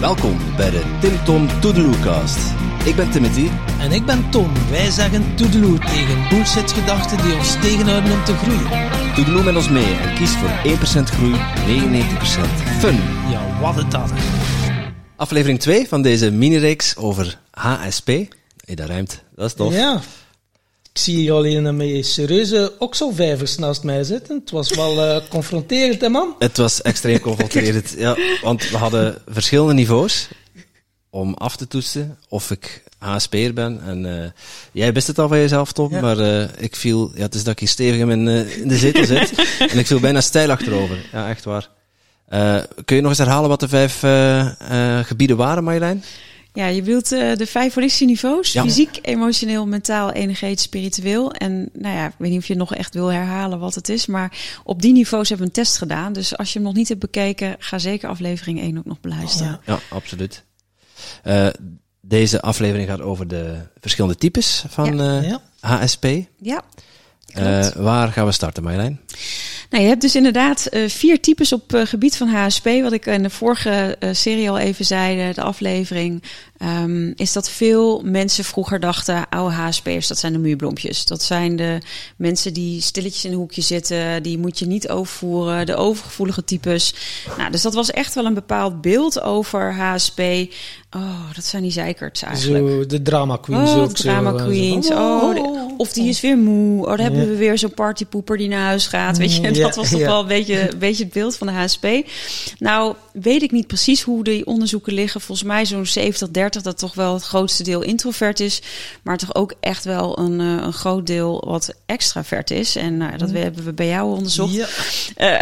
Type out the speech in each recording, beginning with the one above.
Welkom bij de Tim Tom Toedeloecast. Ik ben Timothy. En ik ben Tom. Wij zeggen toedeloe tegen bullshit-gedachten die ons tegenhouden om te groeien. Toedeloe met ons mee en kies voor 1% groei, 99% fun. Ja, wat een dat. Aflevering 2 van deze mini-reeks over HSP. Hey, dat ruimt. Dat is tof. Ja. Ik zie alleen met serieuze okselvijvers naast mij zitten. Het was wel eh, confronterend, hè man? Het was extreem confronterend. ja, want we hadden verschillende niveaus om af te toetsen of ik HSP'er ben. En eh, jij wist het al van jezelf, Tom, Ja. maar eh, ik viel... Ja, het is dat ik hier stevig in, mijn, in de zetel zit. en ik viel bijna stijl achterover. Ja, echt waar. Eh, kun je nog eens herhalen wat de vijf eh, eh, gebieden waren, Marjolein? Ja, je wilt eh, de vijf holistische niveaus. Ja. Fysiek, emotioneel, mentaal, energetisch, spiritueel. En nou ja, ik weet niet of je nog echt wil herhalen wat het is. Maar op die niveaus hebben we een test gedaan. Dus als je hem nog niet hebt bekeken, ga zeker aflevering 1 ook nog beluisteren. Ja. Ja, absoluut. Eh, deze aflevering gaat over de verschillende types van eh, Ja. HSP. Ja, Eh, waar gaan we starten, Marjolein? Nou, je hebt dus inderdaad eh, vier types op eh, gebied van HSP. Wat ik in de vorige eh, serie al even zei, de aflevering. Ehm, is dat veel mensen vroeger dachten, oude HSP'ers, dat zijn de muurbloempjes. Dat zijn de mensen die stilletjes in een hoekje zitten. Die moet je niet overvoeren. De overgevoelige types. Nou, dus dat was echt wel een bepaald beeld over HSP. Oh, dat zijn die zeikerts eigenlijk. Zo, de drama queens Oh, ook de zo. drama en zo. queens. Oh, de- of die is weer moe. Oh, dan hebben we weer zo'n partypoeper die naar huis gaat. Weet je, dat was toch ja. wel een beetje, een beetje het beeld van de HSP. Nou, weet ik niet precies hoe die onderzoeken liggen. Volgens mij zo'n 70-30, dat toch wel het grootste deel introvert is. Maar toch ook echt wel een, eh, een groot deel wat extravert is. En nou, dat hebben we bij jou onderzocht. Ja. Eh,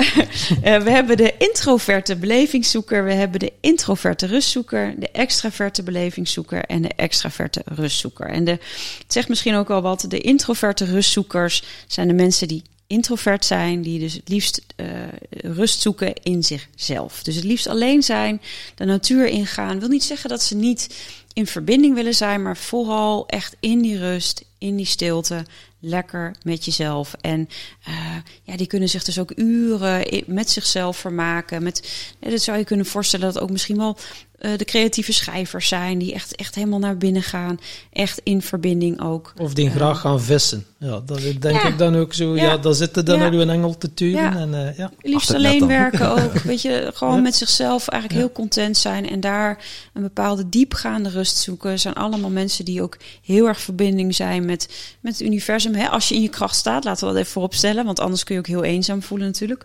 eh, we hebben de introverte belevingszoeker, we hebben de introverte rustzoeker, de extraverte belevingszoeker en de extraverte rustzoeker. En de, het zegt misschien ook al wat, de introverte rustzoekers zijn de mensen die introvert zijn, die dus het liefst eh, rust zoeken in zichzelf. Dus het liefst alleen zijn, de natuur ingaan. Wil niet zeggen dat ze niet in verbinding willen zijn, maar vooral echt in die rust, in die stilte, lekker met jezelf. En eh, ja, die kunnen zich dus ook uren met zichzelf vermaken. Met, dat zou je kunnen voorstellen dat ook misschien wel eh, de creatieve schrijvers zijn, die echt, echt helemaal naar binnen gaan, echt in verbinding ook. Of die graag gaan vissen. Ja, dat denk Ja. ik dan ook zo. Ja, Ja. dan zitten dan Ja. naar uw engel te turen. Ja. En, eh, ja. Liefst alleen werken ook. Weet je, gewoon Ja. met zichzelf eigenlijk heel content zijn. En daar een bepaalde diepgaande rust zoeken. zijn allemaal mensen die ook heel erg verbinding zijn met, met het universum. Hè? Als je in je kracht staat, laten we dat even vooropstellen. Want anders kun je ook heel eenzaam voelen natuurlijk.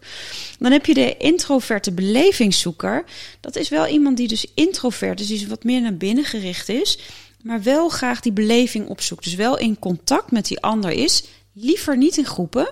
Dan heb je de introverte belevingszoeker. Dat is wel iemand die dus introvert is. Die dus wat meer naar binnen gericht is. Maar wel graag die beleving opzoekt. Dus wel in contact met die ander is. Liever niet in groepen,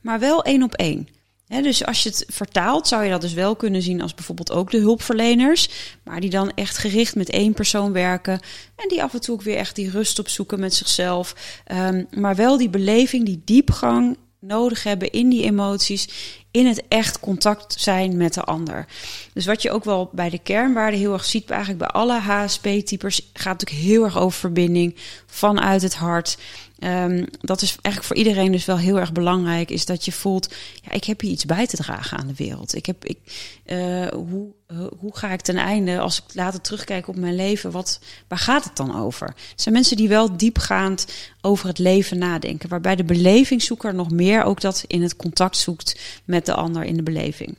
maar wel één op één. Hè, dus als je het vertaalt, zou je dat dus wel kunnen zien als bijvoorbeeld ook de hulpverleners. Maar die dan echt gericht met één persoon werken. En die af en toe ook weer echt die rust opzoeken met zichzelf. Ehm, maar wel die beleving, die diepgang nodig hebben in die emoties. In het echt contact zijn met de ander. Dus wat je ook wel bij de kernwaarden heel erg ziet, eigenlijk bij alle HSP-typers, gaat natuurlijk heel erg over verbinding vanuit het hart. Ehm, dat is eigenlijk voor iedereen dus wel heel erg belangrijk. Is dat je voelt, ja, ik heb hier iets bij te dragen aan de wereld. Ik heb, ik, eh, hoe, eh, hoe ga ik ten einde, als ik later terugkijk op mijn leven, wat, waar gaat het dan over? Het zijn mensen die wel diepgaand over het leven nadenken. Waarbij de belevingszoeker nog meer ook dat in het contact zoekt met de ander in de beleving.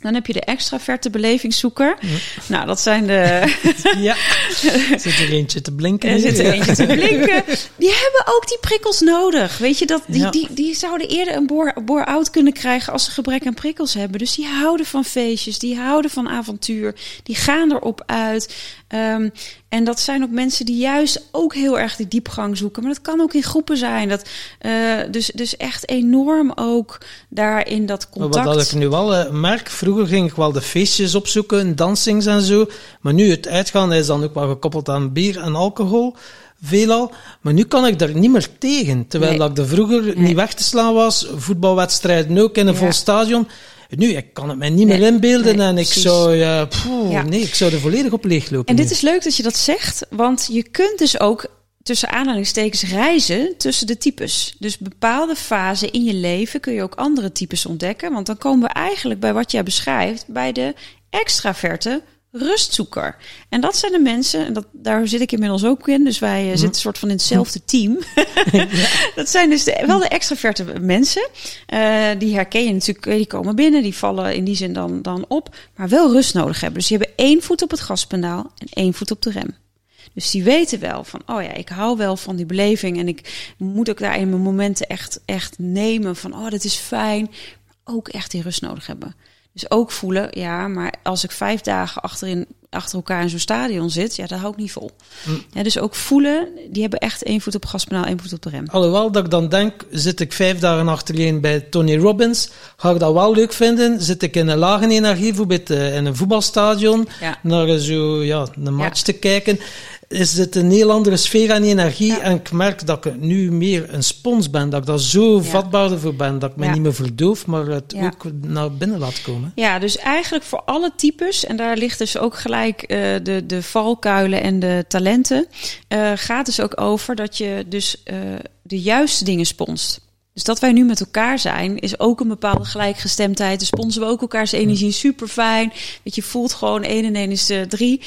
Dan heb je de extraverte belevingszoeker. Nou, dat zijn de. ja. Zit er eentje te blinken? Er zit er Ja. eentje te blinken. Die hebben ook die prikkels nodig. Weet je, dat, die, Ja. die, die zouden eerder een boor- bore-out kunnen krijgen als ze gebrek aan prikkels hebben. Dus die houden van feestjes, die houden van avontuur, die gaan erop uit. Ehm, en dat zijn ook mensen die juist ook heel erg die diepgang zoeken. Maar dat kan ook in groepen zijn. Dat, eh, dus, dus echt enorm ook daarin dat contact. wat ik nu wel eh, merk, vroeger ging ik wel de feestjes opzoeken, dansings en zo. Maar nu het uitgaan is dan ook wel gekoppeld aan bier en alcohol. Veelal. Maar nu kan ik daar niet meer tegen. Terwijl Nee. dat ik er vroeger Nee. niet weg te slaan was. Voetbalwedstrijden ook in een Ja. vol stadion. Nu, ik kan het mij niet Nee, meer inbeelden. nee, en ik precies. zou, poeh, Ja. nee, ik zou er volledig op leeglopen. En dit is leuk dat je dat zegt, want je kunt dus ook tussen aanhalingstekens reizen tussen de types. Dus bepaalde fasen in je leven kun je ook andere types ontdekken. Want dan komen we eigenlijk bij wat jij beschrijft, bij de extraverte rustzoeker. En dat zijn de mensen, en dat, daar zit ik inmiddels ook in, dus wij uh, zitten soort van in hetzelfde team. dat zijn dus de, wel de extraverte mensen. Uh, die herken je natuurlijk, die komen binnen, die vallen in die zin dan, dan op, maar wel rust nodig hebben. Dus die hebben één voet op het gaspedaal en één voet op de rem. Dus die weten wel van, oh ja, ik hou wel van die beleving en ik moet ook daar in mijn momenten echt, echt nemen van, oh, dat is fijn, maar ook echt die rust nodig hebben. Dus ook voelen, ja, maar als ik vijf dagen achterin, achter elkaar in zo'n stadion zit, ja, dat hou ik niet vol. Mm. Ja, dus ook voelen, die hebben echt één voet op gaspedaal, één voet op de rem. Alhoewel dat ik dan denk, zit ik vijf dagen achtereen bij Tony Robbins, ga ik dat wel leuk vinden. Zit ik in een lage energie, bijvoorbeeld in een voetbalstadion, Ja. naar zo, ja, een match te kijken is het een heel andere sfeer en energie. Ja. En ik merk dat ik nu meer een spons ben. Dat ik daar zo Ja. vatbaar voor ben. Dat ik me Ja. niet meer verdoof, maar het ook naar binnen laat komen. Ja, dus eigenlijk voor alle types, en daar ligt dus ook gelijk eh, de, de valkuilen en de talenten, eh, gaat dus ook over dat je dus eh, de juiste dingen sponst. Dus dat wij nu met elkaar zijn, is ook een bepaalde gelijkgestemdheid. Dus sponsen we ook elkaars energie super fijn. Weet je, voelt gewoon 1 en 1 is eh, 3.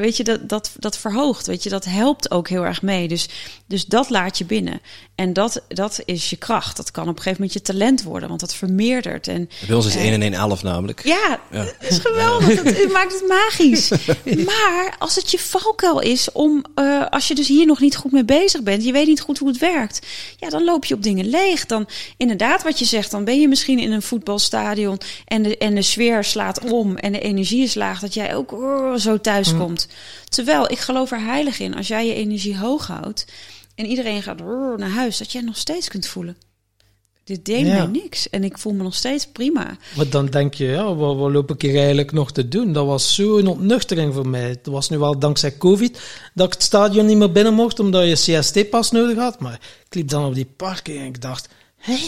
weet je, dat, dat, dat verhoogt. Weet je, dat helpt ook heel erg mee. Dus, dus dat laat je binnen. En dat, dat is je kracht. Dat kan op een gegeven moment je talent worden, want dat vermeerdert. En Bij ons is Eh. 1 en 1 11 namelijk. ja, Ja. dat is geweldig. Dat het maakt het magisch. Maar als het je valkuil is om, eh, als je dus hier nog niet goed mee bezig bent, je weet niet goed hoe het werkt, ja, dan loop je op dingen leeg. Dan inderdaad, wat je zegt, dan ben je misschien in een voetbalstadion en de, en de sfeer slaat om en de energie is laag, dat jij ook oh, zo thuis komt. Terwijl ik geloof er heilig in, als jij je energie hoog houdt en iedereen gaat oh, naar huis, dat jij nog steeds kunt voelen. Dit deed Ja. mij niks en ik voel me nog steeds prima. Maar dan denk je, ja, wat, wat loop ik hier eigenlijk nog te doen? Dat was zo'n ontnuchtering voor mij. Het was nu wel dankzij COVID dat ik het stadion niet meer binnen mocht, omdat je CST-pas nodig had. Maar ik liep dan op die parken en ik dacht, hé?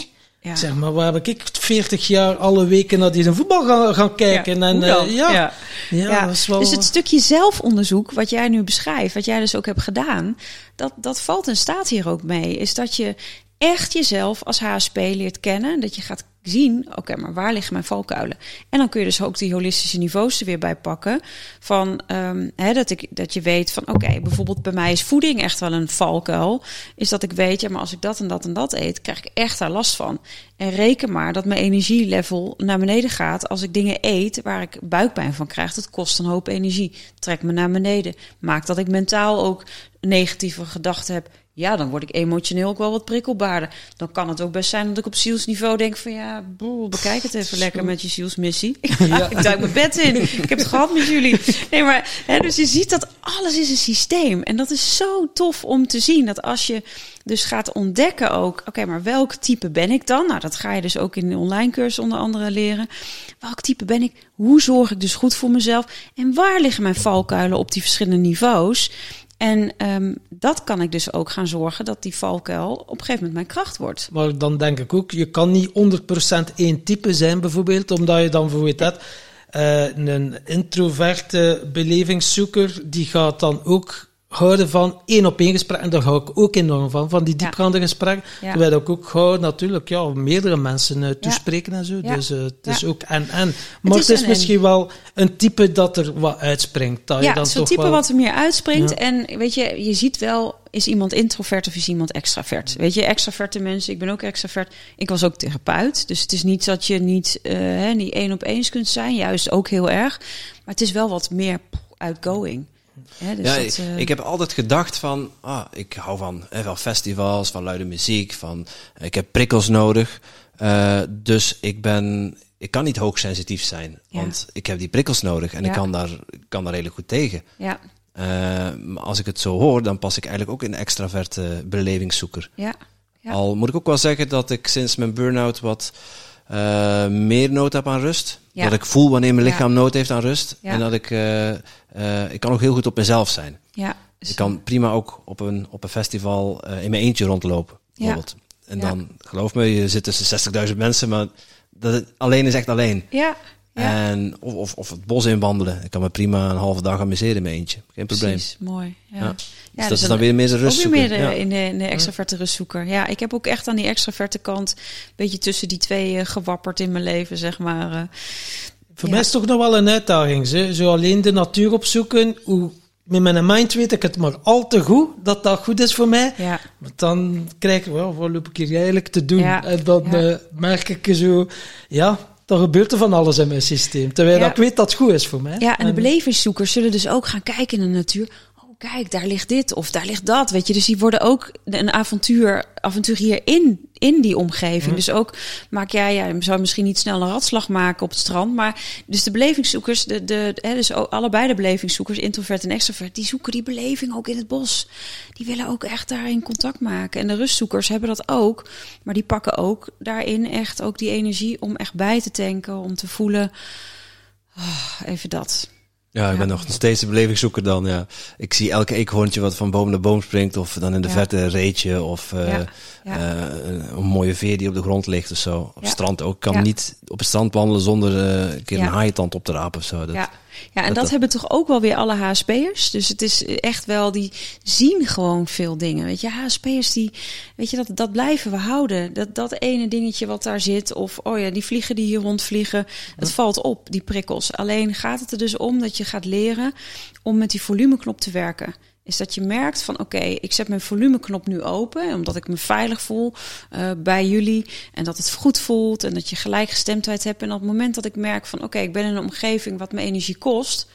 Ja. Zeg, maar waar heb ik 40 jaar alle weken naar die voetbal gaan, gaan kijken? en, eh, dan? ja, ja. Ja, dat is wel... Dus het stukje zelfonderzoek wat jij nu beschrijft, wat jij dus ook hebt gedaan, dat, dat valt in staat hier ook mee. Is dat je echt jezelf als HSP leert kennen. Dat je gaat zien, oké, maar waar liggen mijn valkuilen? En dan kun je dus ook die holistische niveaus er weer bij pakken. Van ehm, hè, dat, ik, dat je weet van, oké, bijvoorbeeld bij mij is voeding echt wel een valkuil. Is dat ik weet, ja, maar als ik dat en dat en dat eet, krijg ik echt daar last van. En reken maar dat mijn energielevel naar beneden gaat als ik dingen eet waar ik buikpijn van krijg. Dat kost een hoop energie. Trek me naar beneden. Maakt dat ik mentaal ook negatieve gedachten heb. Ja, dan word ik emotioneel ook wel wat prikkelbaarder. Dan kan het ook best zijn dat ik op zielsniveau denk van ja, boel, bekijk het even lekker met je zielsmissie. Ja. ik duik mijn bed in. Ik heb het gehad met jullie. Nee, maar hè, dus je ziet dat alles is een systeem. En dat is zo tof om te zien. Dat als je dus gaat ontdekken ook, oké, maar welk type ben ik dan? Nou, dat ga je dus ook in de online cursus onder andere leren. Welk type ben ik? Hoe zorg ik dus goed voor mezelf? En waar liggen mijn valkuilen op die verschillende niveaus? En ehm, dat kan ik dus ook gaan zorgen dat die valkuil op een gegeven moment mijn kracht wordt. Maar dan denk ik ook, je kan niet 100% één type zijn bijvoorbeeld, omdat je dan bijvoorbeeld hebt, eh, een introverte belevingszoeker, die gaat dan ook houden van één op één gesprek. En daar hou ik ook enorm van, van die diepgaande gesprekken. Ja. Terwijl ik ook gauw natuurlijk ja, meerdere mensen eh, toespreken en zo. Dus eh, het is ook en-en. Maar het is misschien wel een type dat er wat uitspringt. Dat je Ja, dan zo'n type wel... wat er meer uitspringt. En weet je, je ziet wel, is iemand introvert of is iemand extravert? Weet je, extraverte mensen, ik ben ook extravert. Ik was ook therapeut. Dus het is niet dat je niet, hè, niet één op eens kunt zijn. Juist ook heel erg. Maar het is wel wat meer outgoing. Hè, dus ja, dat, eh, ik heb altijd gedacht van, ah, ik hou van, eh, van festivals, van luide muziek, van, ik heb prikkels nodig. Eh, dus ik ben, ik kan niet hoogsensitief zijn, Ja. want ik heb die prikkels nodig en Ja. ik kan daar, kan daar redelijk goed tegen. ja, Eh, maar als ik het zo hoor, dan pas ik eigenlijk ook in de extraverte belevingszoeker. ja. Al moet ik ook wel zeggen dat ik sinds mijn burn-out wat eh, meer nood heb aan rust. Ja. Dat ik voel wanneer mijn lichaam nood heeft aan rust. En dat ik, eh, eh, ik kan ook heel goed op mezelf zijn. ja. Dus- Ik kan prima ook op een, op een festival in mijn eentje rondlopen, bijvoorbeeld. En dan, geloof me, je zit tussen 60.000 mensen, maar dat, alleen is echt alleen. Ja, Ja. En, of, of, of het bos inwandelen. Ik kan me prima een halve dag amuseren in mijn eentje. Geen probleem. Precies, mooi. Ja. Ja. Ja. Dus dat is dan weer meer een Ook weer rustzoeker. meer Ja. in, de, in de extraverte rustzoeker. Ja, ik heb ook echt aan die extraverte kant... een beetje tussen die twee eh, gewapperd in mijn leven, zeg maar. eh. Voor Ja. mij is het toch nog wel een uitdaging. Zo, zo alleen de natuur opzoeken. Hoe, met mijn mind weet ik het maar al te goed dat dat goed is voor mij. ja. Maar dan krijg ik, well, wat loop ik hier eigenlijk te doen? Ja, En dan ja. eh, merk ik zo, ja, dan gebeurt er van alles in mijn systeem. Terwijl Ja. dat ik weet dat het goed is voor mij. Ja, en de belevingszoekers zullen dus ook gaan kijken in de natuur. Oh, kijk, daar ligt dit of daar ligt dat. Weet je, dus die worden ook een avontuur, avonturier in, in die omgeving. Dus ook maak jij, ja, zou misschien niet snel een ratslag maken op het strand. Maar dus de belevingszoekers, de, de, hè, dus allebei de belevingszoekers, introvert en extrovert, die zoeken die beleving ook in het bos. Die willen ook echt daarin contact maken. En de rustzoekers hebben dat ook. Maar die pakken ook daarin echt ook die energie om echt bij te tanken, om te voelen. ah, even dat. Ja, ik ben nog steeds een belevingszoeker dan. Ja. Ik zie elke eekhoorntje wat van boom naar boom springt. Of dan in de verte een reetje. Of eh, een, mooie veer die op de grond ligt of zo. Op het strand ook. Ik kan niet op het strand wandelen zonder eh, een keer een haaientand op te rapen of zo. Dat, ja. Ja, en dat- hebben toch ook wel weer alle HSP'ers. Dus het is echt wel, die zien gewoon veel dingen. Weet je, HSP'ers die, weet je, dat, dat blijven we houden. Dat, dat ene dingetje wat daar zit. Of, oh ja, die vliegen die hier rondvliegen. Het valt op, die prikkels. Alleen gaat het er dus om dat je gaat leren om met die volumeknop te werken. Is dat je merkt van oké, ik zet mijn volumeknop nu open. Omdat ik me veilig voel eh, bij jullie. En dat het goed voelt. En dat je gelijkgestemdheid hebt. En op het moment dat ik merk van oké, ik ben in een omgeving wat me energie kost.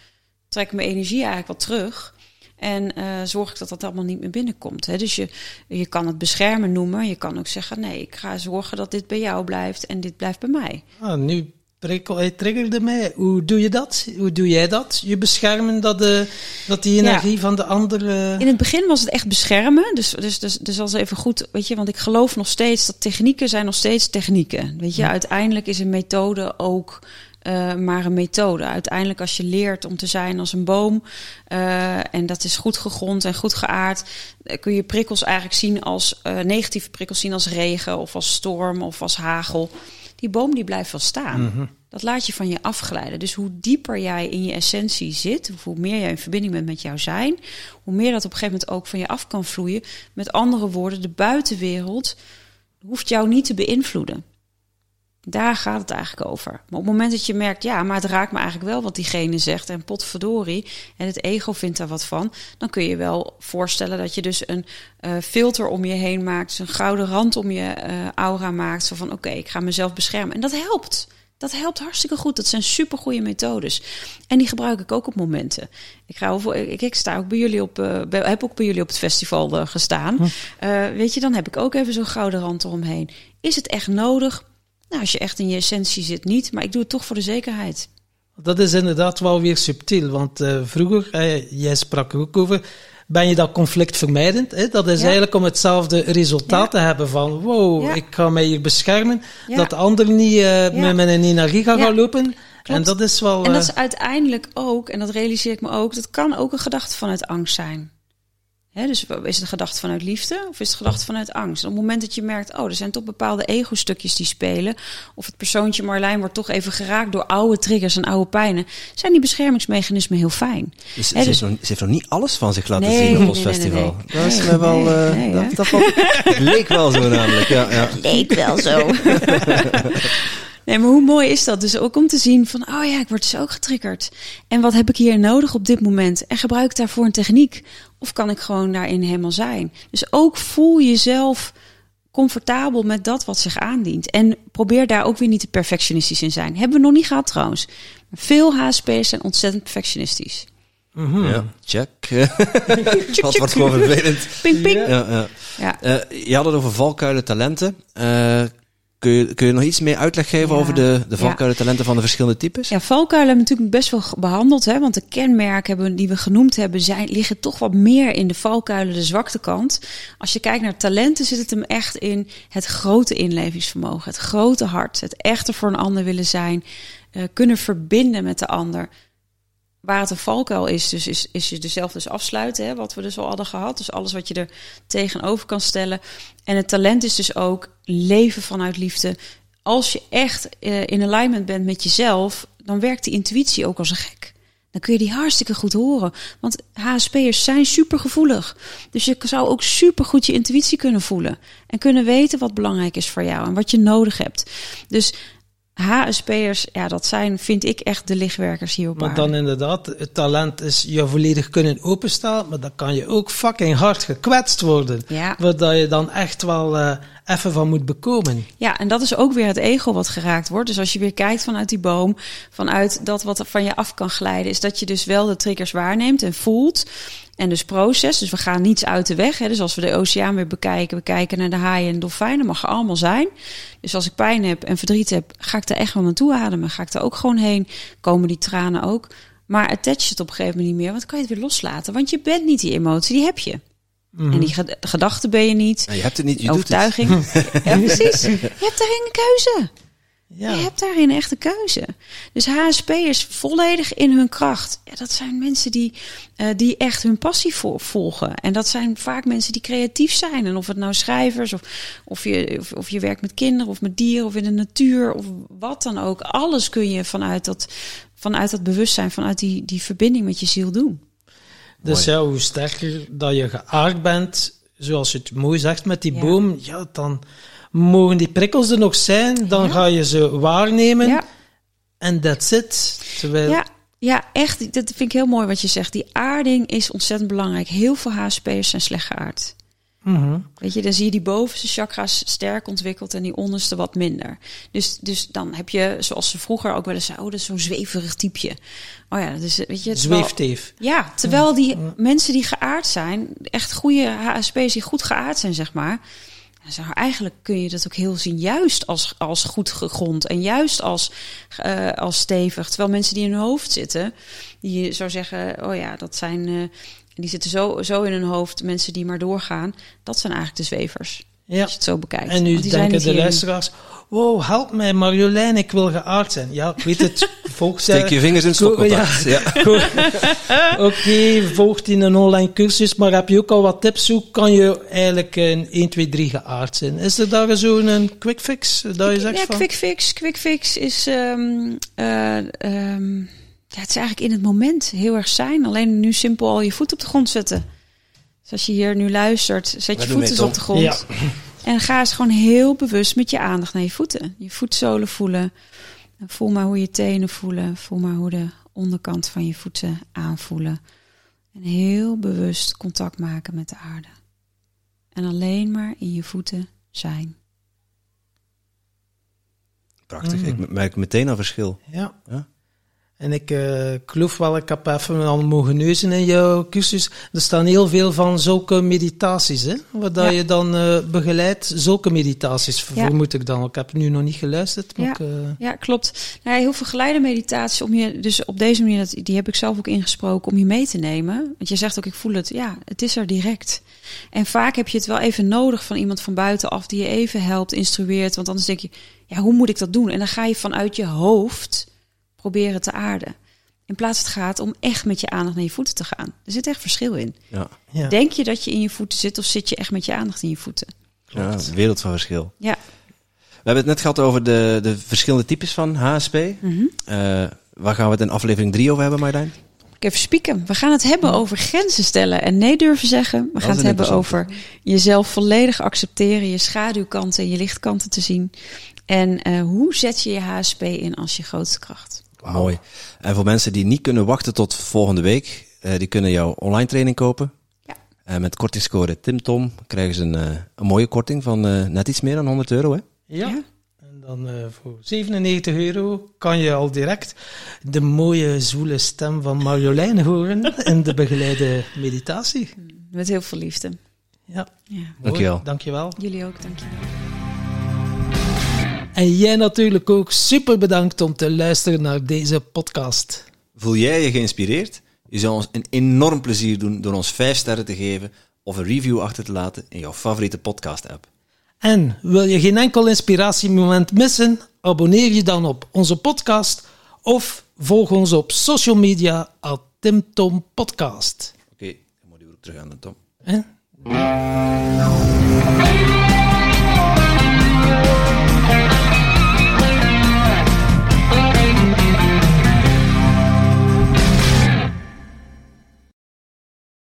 Trek ik mijn energie eigenlijk wat terug. En eh, zorg ik dat dat allemaal niet meer binnenkomt. Hè? Dus je, je kan het beschermen noemen. Je kan ook zeggen: nee, ik ga zorgen dat dit bij jou blijft en dit blijft bij mij. Ah, nu prikkel, hij triggerde mij. Hoe doe je dat? Hoe doe jij dat? Je beschermen dat, de, dat die energie van de andere... In het begin was het echt beschermen. Dus, dus, dus, dus als even goed, weet je, want ik geloof nog steeds dat technieken zijn nog steeds technieken. Weet je, uiteindelijk is een methode ook eh, maar een methode. Uiteindelijk als je leert om te zijn als een boom eh, en dat is goed gegrond en goed geaard, eh, kun je prikkels eigenlijk zien als eh, negatieve prikkels zien als regen of als storm of als hagel. Die boom die blijft wel staan. Dat laat je van je afglijden. Dus hoe dieper jij in je essentie zit, hoe meer jij in verbinding bent met jouw zijn, hoe meer dat op een gegeven moment ook van je af kan vloeien. Met andere woorden, de buitenwereld hoeft jou niet te beïnvloeden. Daar gaat het eigenlijk over. Maar op het moment dat je merkt, ja, maar het raakt me eigenlijk wel wat diegene zegt. En potverdorie, en het ego vindt daar wat van. Dan kun je wel voorstellen dat je dus een eh, filter om je heen maakt. dus een gouden rand om je eh, aura maakt. Zo van, oké, ik ga mezelf beschermen. En dat helpt. Dat helpt hartstikke goed. Dat zijn supergoeie methodes. En die gebruik ik ook op momenten. Ik, ga over, ik, ik sta ook bij jullie op, bij- heb ook bij jullie op het festival gestaan. Eh, weet je, dan heb ik ook even zo'n gouden rand eromheen. Is het echt nodig? Nou, als je echt in je essentie zit, niet. Maar ik doe het toch voor de zekerheid. Dat is inderdaad wel weer subtiel, want eh, vroeger, jij sprak er ook over, ben je dat conflict vermijdend. Hè? Dat is Ja. eigenlijk om hetzelfde resultaat Ja. te hebben van, wow, Ja. ik ga mij hier beschermen, dat de ander niet eh, met mijn energie gaat gaan lopen. En dat is wel... En dat eh, is uiteindelijk ook, en dat realiseer ik me ook, dat kan ook een gedachte vanuit angst zijn. Hè, dus is het een gedachte vanuit liefde of is het een gedachte vanuit angst? En op het moment dat je merkt, oh, er zijn toch bepaalde ego-stukjes die spelen, of het persoontje Marlijn wordt toch even geraakt door oude triggers en oude pijnen, zijn die beschermingsmechanismen heel fijn. Dus ze, dus- heeft nog, ze heeft nog niet alles van zich laten Nee, zien op nee, ons nee, nee, festival. nee. Dat is Nee, me wel... nee, eh, nee, dat, hè? dat valt- het leek wel zo namelijk, ja. ja. Leek wel zo. Nee, maar hoe mooi is dat? Dus ook om te zien van, oh ja, ik word dus ook getriggerd. En wat heb ik hier nodig op dit moment? En gebruik ik daarvoor een techniek? Of kan ik gewoon daarin helemaal zijn? Dus ook voel jezelf comfortabel met dat wat zich aandient. En probeer daar ook weer niet te perfectionistisch in zijn. Hebben we nog niet gehad trouwens. Veel HSP'ers zijn ontzettend perfectionistisch. mhm. Ja, check. Dat wordt gewoon vervelend. Ping, ping. Ja, ja. Ja. Eh, je had het over valkuilen talenten. Eh, kun, je, kun je nog iets meer uitleg geven Ja. over de, de valkuilen talenten van de verschillende types? Ja, valkuilen hebben we natuurlijk best wel behandeld. Hè? Want de kenmerken hebben, die we genoemd hebben, zijn, liggen toch wat meer in de valkuilen, de zwakte kant. Als je kijkt naar talenten, zit het hem echt in het grote inlevingsvermogen. Het grote hart. Het echter voor een ander willen zijn. eh, kunnen verbinden met de ander. Waar het een valkuil is, dus is, is je er zelf dus afsluiten. Hè? Wat we dus al hadden gehad. Dus alles wat je er tegenover kan stellen. En het talent is dus ook leven vanuit liefde als je echt eh, in alignment bent met jezelf dan werkt die intuïtie ook als een gek. Dan kun je die hartstikke goed horen. Want HSP'ers zijn supergevoelig. Dus je zou ook supergoed je intuïtie kunnen voelen. En kunnen weten wat belangrijk is voor jou en wat je nodig hebt. Dus HSP'ers, ja, dat zijn, vind ik, echt de lichtwerkers hier op Maar dan inderdaad, het talent is je volledig kunnen openstaan, maar dan kan je ook fucking hard gekwetst worden. Ja. Waar je dan echt wel uh, even van moet bekomen. Ja, en dat is ook weer het ego wat geraakt wordt. Dus als je weer kijkt vanuit die boom, vanuit dat wat van je af kan glijden, is dat je dus wel de triggers waarneemt en voelt. En dus proces, dus we gaan niets uit de weg. Hè. Dus als we de oceaan weer bekijken, we kijken naar de haaien en dolfijnen, mag er allemaal zijn. Dus als ik pijn heb en verdriet heb, ga ik er echt wel naartoe ademen. Ga ik er ook gewoon heen, komen die tranen ook. Maar attach het op een gegeven moment niet meer, want kan je het weer loslaten. Want je bent niet die emotie, die heb je. Mhm. En die gedachte ben je niet. je hebt het niet, je overtuiging. Doet het. ja, precies. Je hebt daarin een keuze. Ja. Je hebt daarin echt een keuze. Dus HSP'ers volledig in hun kracht. Ja, dat zijn mensen die, uh, die echt hun passie volgen. En dat zijn vaak mensen die creatief zijn. En of het nou schrijvers, of, of, je, of, of, je werkt met kinderen, of met dieren, of in de natuur, of wat dan ook. Alles kun je vanuit dat, vanuit dat bewustzijn, vanuit die, die verbinding met je ziel doen. Dus ja, hoe sterker dat je geaard bent, zoals je het mooi zegt met die Ja. boom, ja, dan mogen die prikkels er nog zijn, dan Ja. ga je ze waarnemen Ja. en that's it. Terwijl, Ja, ja, echt. Dat vind ik heel mooi wat je zegt. Die aarding is ontzettend belangrijk. Heel veel HSP'ers zijn slecht geaard. Mhm. Weet je, dan zie je die bovenste chakra's sterk ontwikkeld en die onderste wat minder. Dus, dus dan heb je, zoals ze vroeger ook wel eens zeiden, oh, dat is zo'n zweverig typeje. Oh ja, dus weet je, zweefteef. Ja, terwijl die mensen die geaard zijn, echt goede HSP's die goed geaard zijn, zeg maar. Eigenlijk kun je dat ook heel zien, juist als, als goed gegrond en juist als, eh, als stevig. Terwijl mensen die in hun hoofd zitten, die je zou zeggen, oh ja, dat zijn, eh, die zitten zo, zo in hun hoofd, mensen die maar doorgaan. Dat zijn eigenlijk de zwevers, Ja. als je het zo bekijkt. En nu denken de luisteraars, wow, help mij Marjolein, ik wil geaard zijn. Ja, ik weet het, volg Steek je vingers in het stopcontact. Ja. Oké, volgt in een online cursus, maar heb je ook al wat tips? Hoe kan je eigenlijk in 1, 2, 3 geaard zijn? Is er daar zo'n een quick fix dat je zegt ja, van... quick fix. Quick fix is. ehm, eh, ehm, ja, het is eigenlijk in het moment heel erg zijn. Alleen nu simpel al je voet op de grond zetten. Dus als je hier nu luistert, zet je voeten Tom. op de grond. Ja. En ga eens gewoon heel bewust met je aandacht naar je voeten. Je voetzolen voelen. En voel maar hoe je tenen voelen. Voel maar hoe de onderkant van je voeten aanvoelen. En heel bewust contact maken met de aarde. En alleen maar in je voeten zijn. Prachtig, ik merk meteen een verschil. Ja. Ja. En ik eh, ik geloof wel, ik heb even al mogen neuzen in jouw cursus. Er staan heel veel van zulke meditaties, hè? Waar dat Ja. je dan eh, begeleidt. Zulke meditaties, Ja. vermoed ik dan. Ik heb nu nog niet geluisterd, maar Ja. ik, eh, Ja, klopt. Nou, ja, heel veel geleide meditaties om je, dus op deze manier, dat, die heb ik zelf ook ingesproken om je mee te nemen. Want je zegt ook, ik voel het, ja, het is er direct. En vaak heb je het wel even nodig van iemand van buitenaf die je even helpt, instrueert. Want anders denk je, ja, hoe moet ik dat doen? En dan ga je vanuit je hoofd proberen te aarden. In plaats het gaat om echt met je aandacht naar je voeten te gaan. Er zit echt verschil in. Ja, ja. Denk je dat je in je voeten zit of zit je echt met je aandacht in je voeten? ja een wereld van verschil. Ja. We hebben het net gehad over de, de verschillende types van HSP. Mhm. Eh, waar gaan we het in aflevering 3 over hebben, Marjolein? Ik even spieken. We gaan het hebben over grenzen stellen en nee durven zeggen. We gaan het hebben over jezelf volledig accepteren, je schaduwkanten en je lichtkanten te zien. En eh, hoe zet je je HSP in als je grootste kracht? Mooi. En voor mensen die niet kunnen wachten tot volgende week, eh, die kunnen jouw online training kopen. Ja. Eh, met kortingscode TimTom krijgen ze een, eh, een mooie korting van eh, net iets meer dan 100 euro. Hè? Ja. Ja. En dan eh, voor 97 euro kan je al direct de mooie, zwoele stem van Marjolein horen in de begeleide meditatie. Met heel veel liefde. Ja, Ja. Dankjewel. Dankjewel. Jullie ook, dankjewel. En jij natuurlijk ook super bedankt om te luisteren naar deze podcast. Voel jij je geïnspireerd? Je zou ons een enorm plezier doen door ons 5 sterren te geven of een review achter te laten in jouw favoriete podcast-app. En wil je geen enkel inspiratiemoment missen? Abonneer je dan op onze podcast of volg ons op social media at TimTom Podcast. Oké, dan moet je weer terug aan de Tom.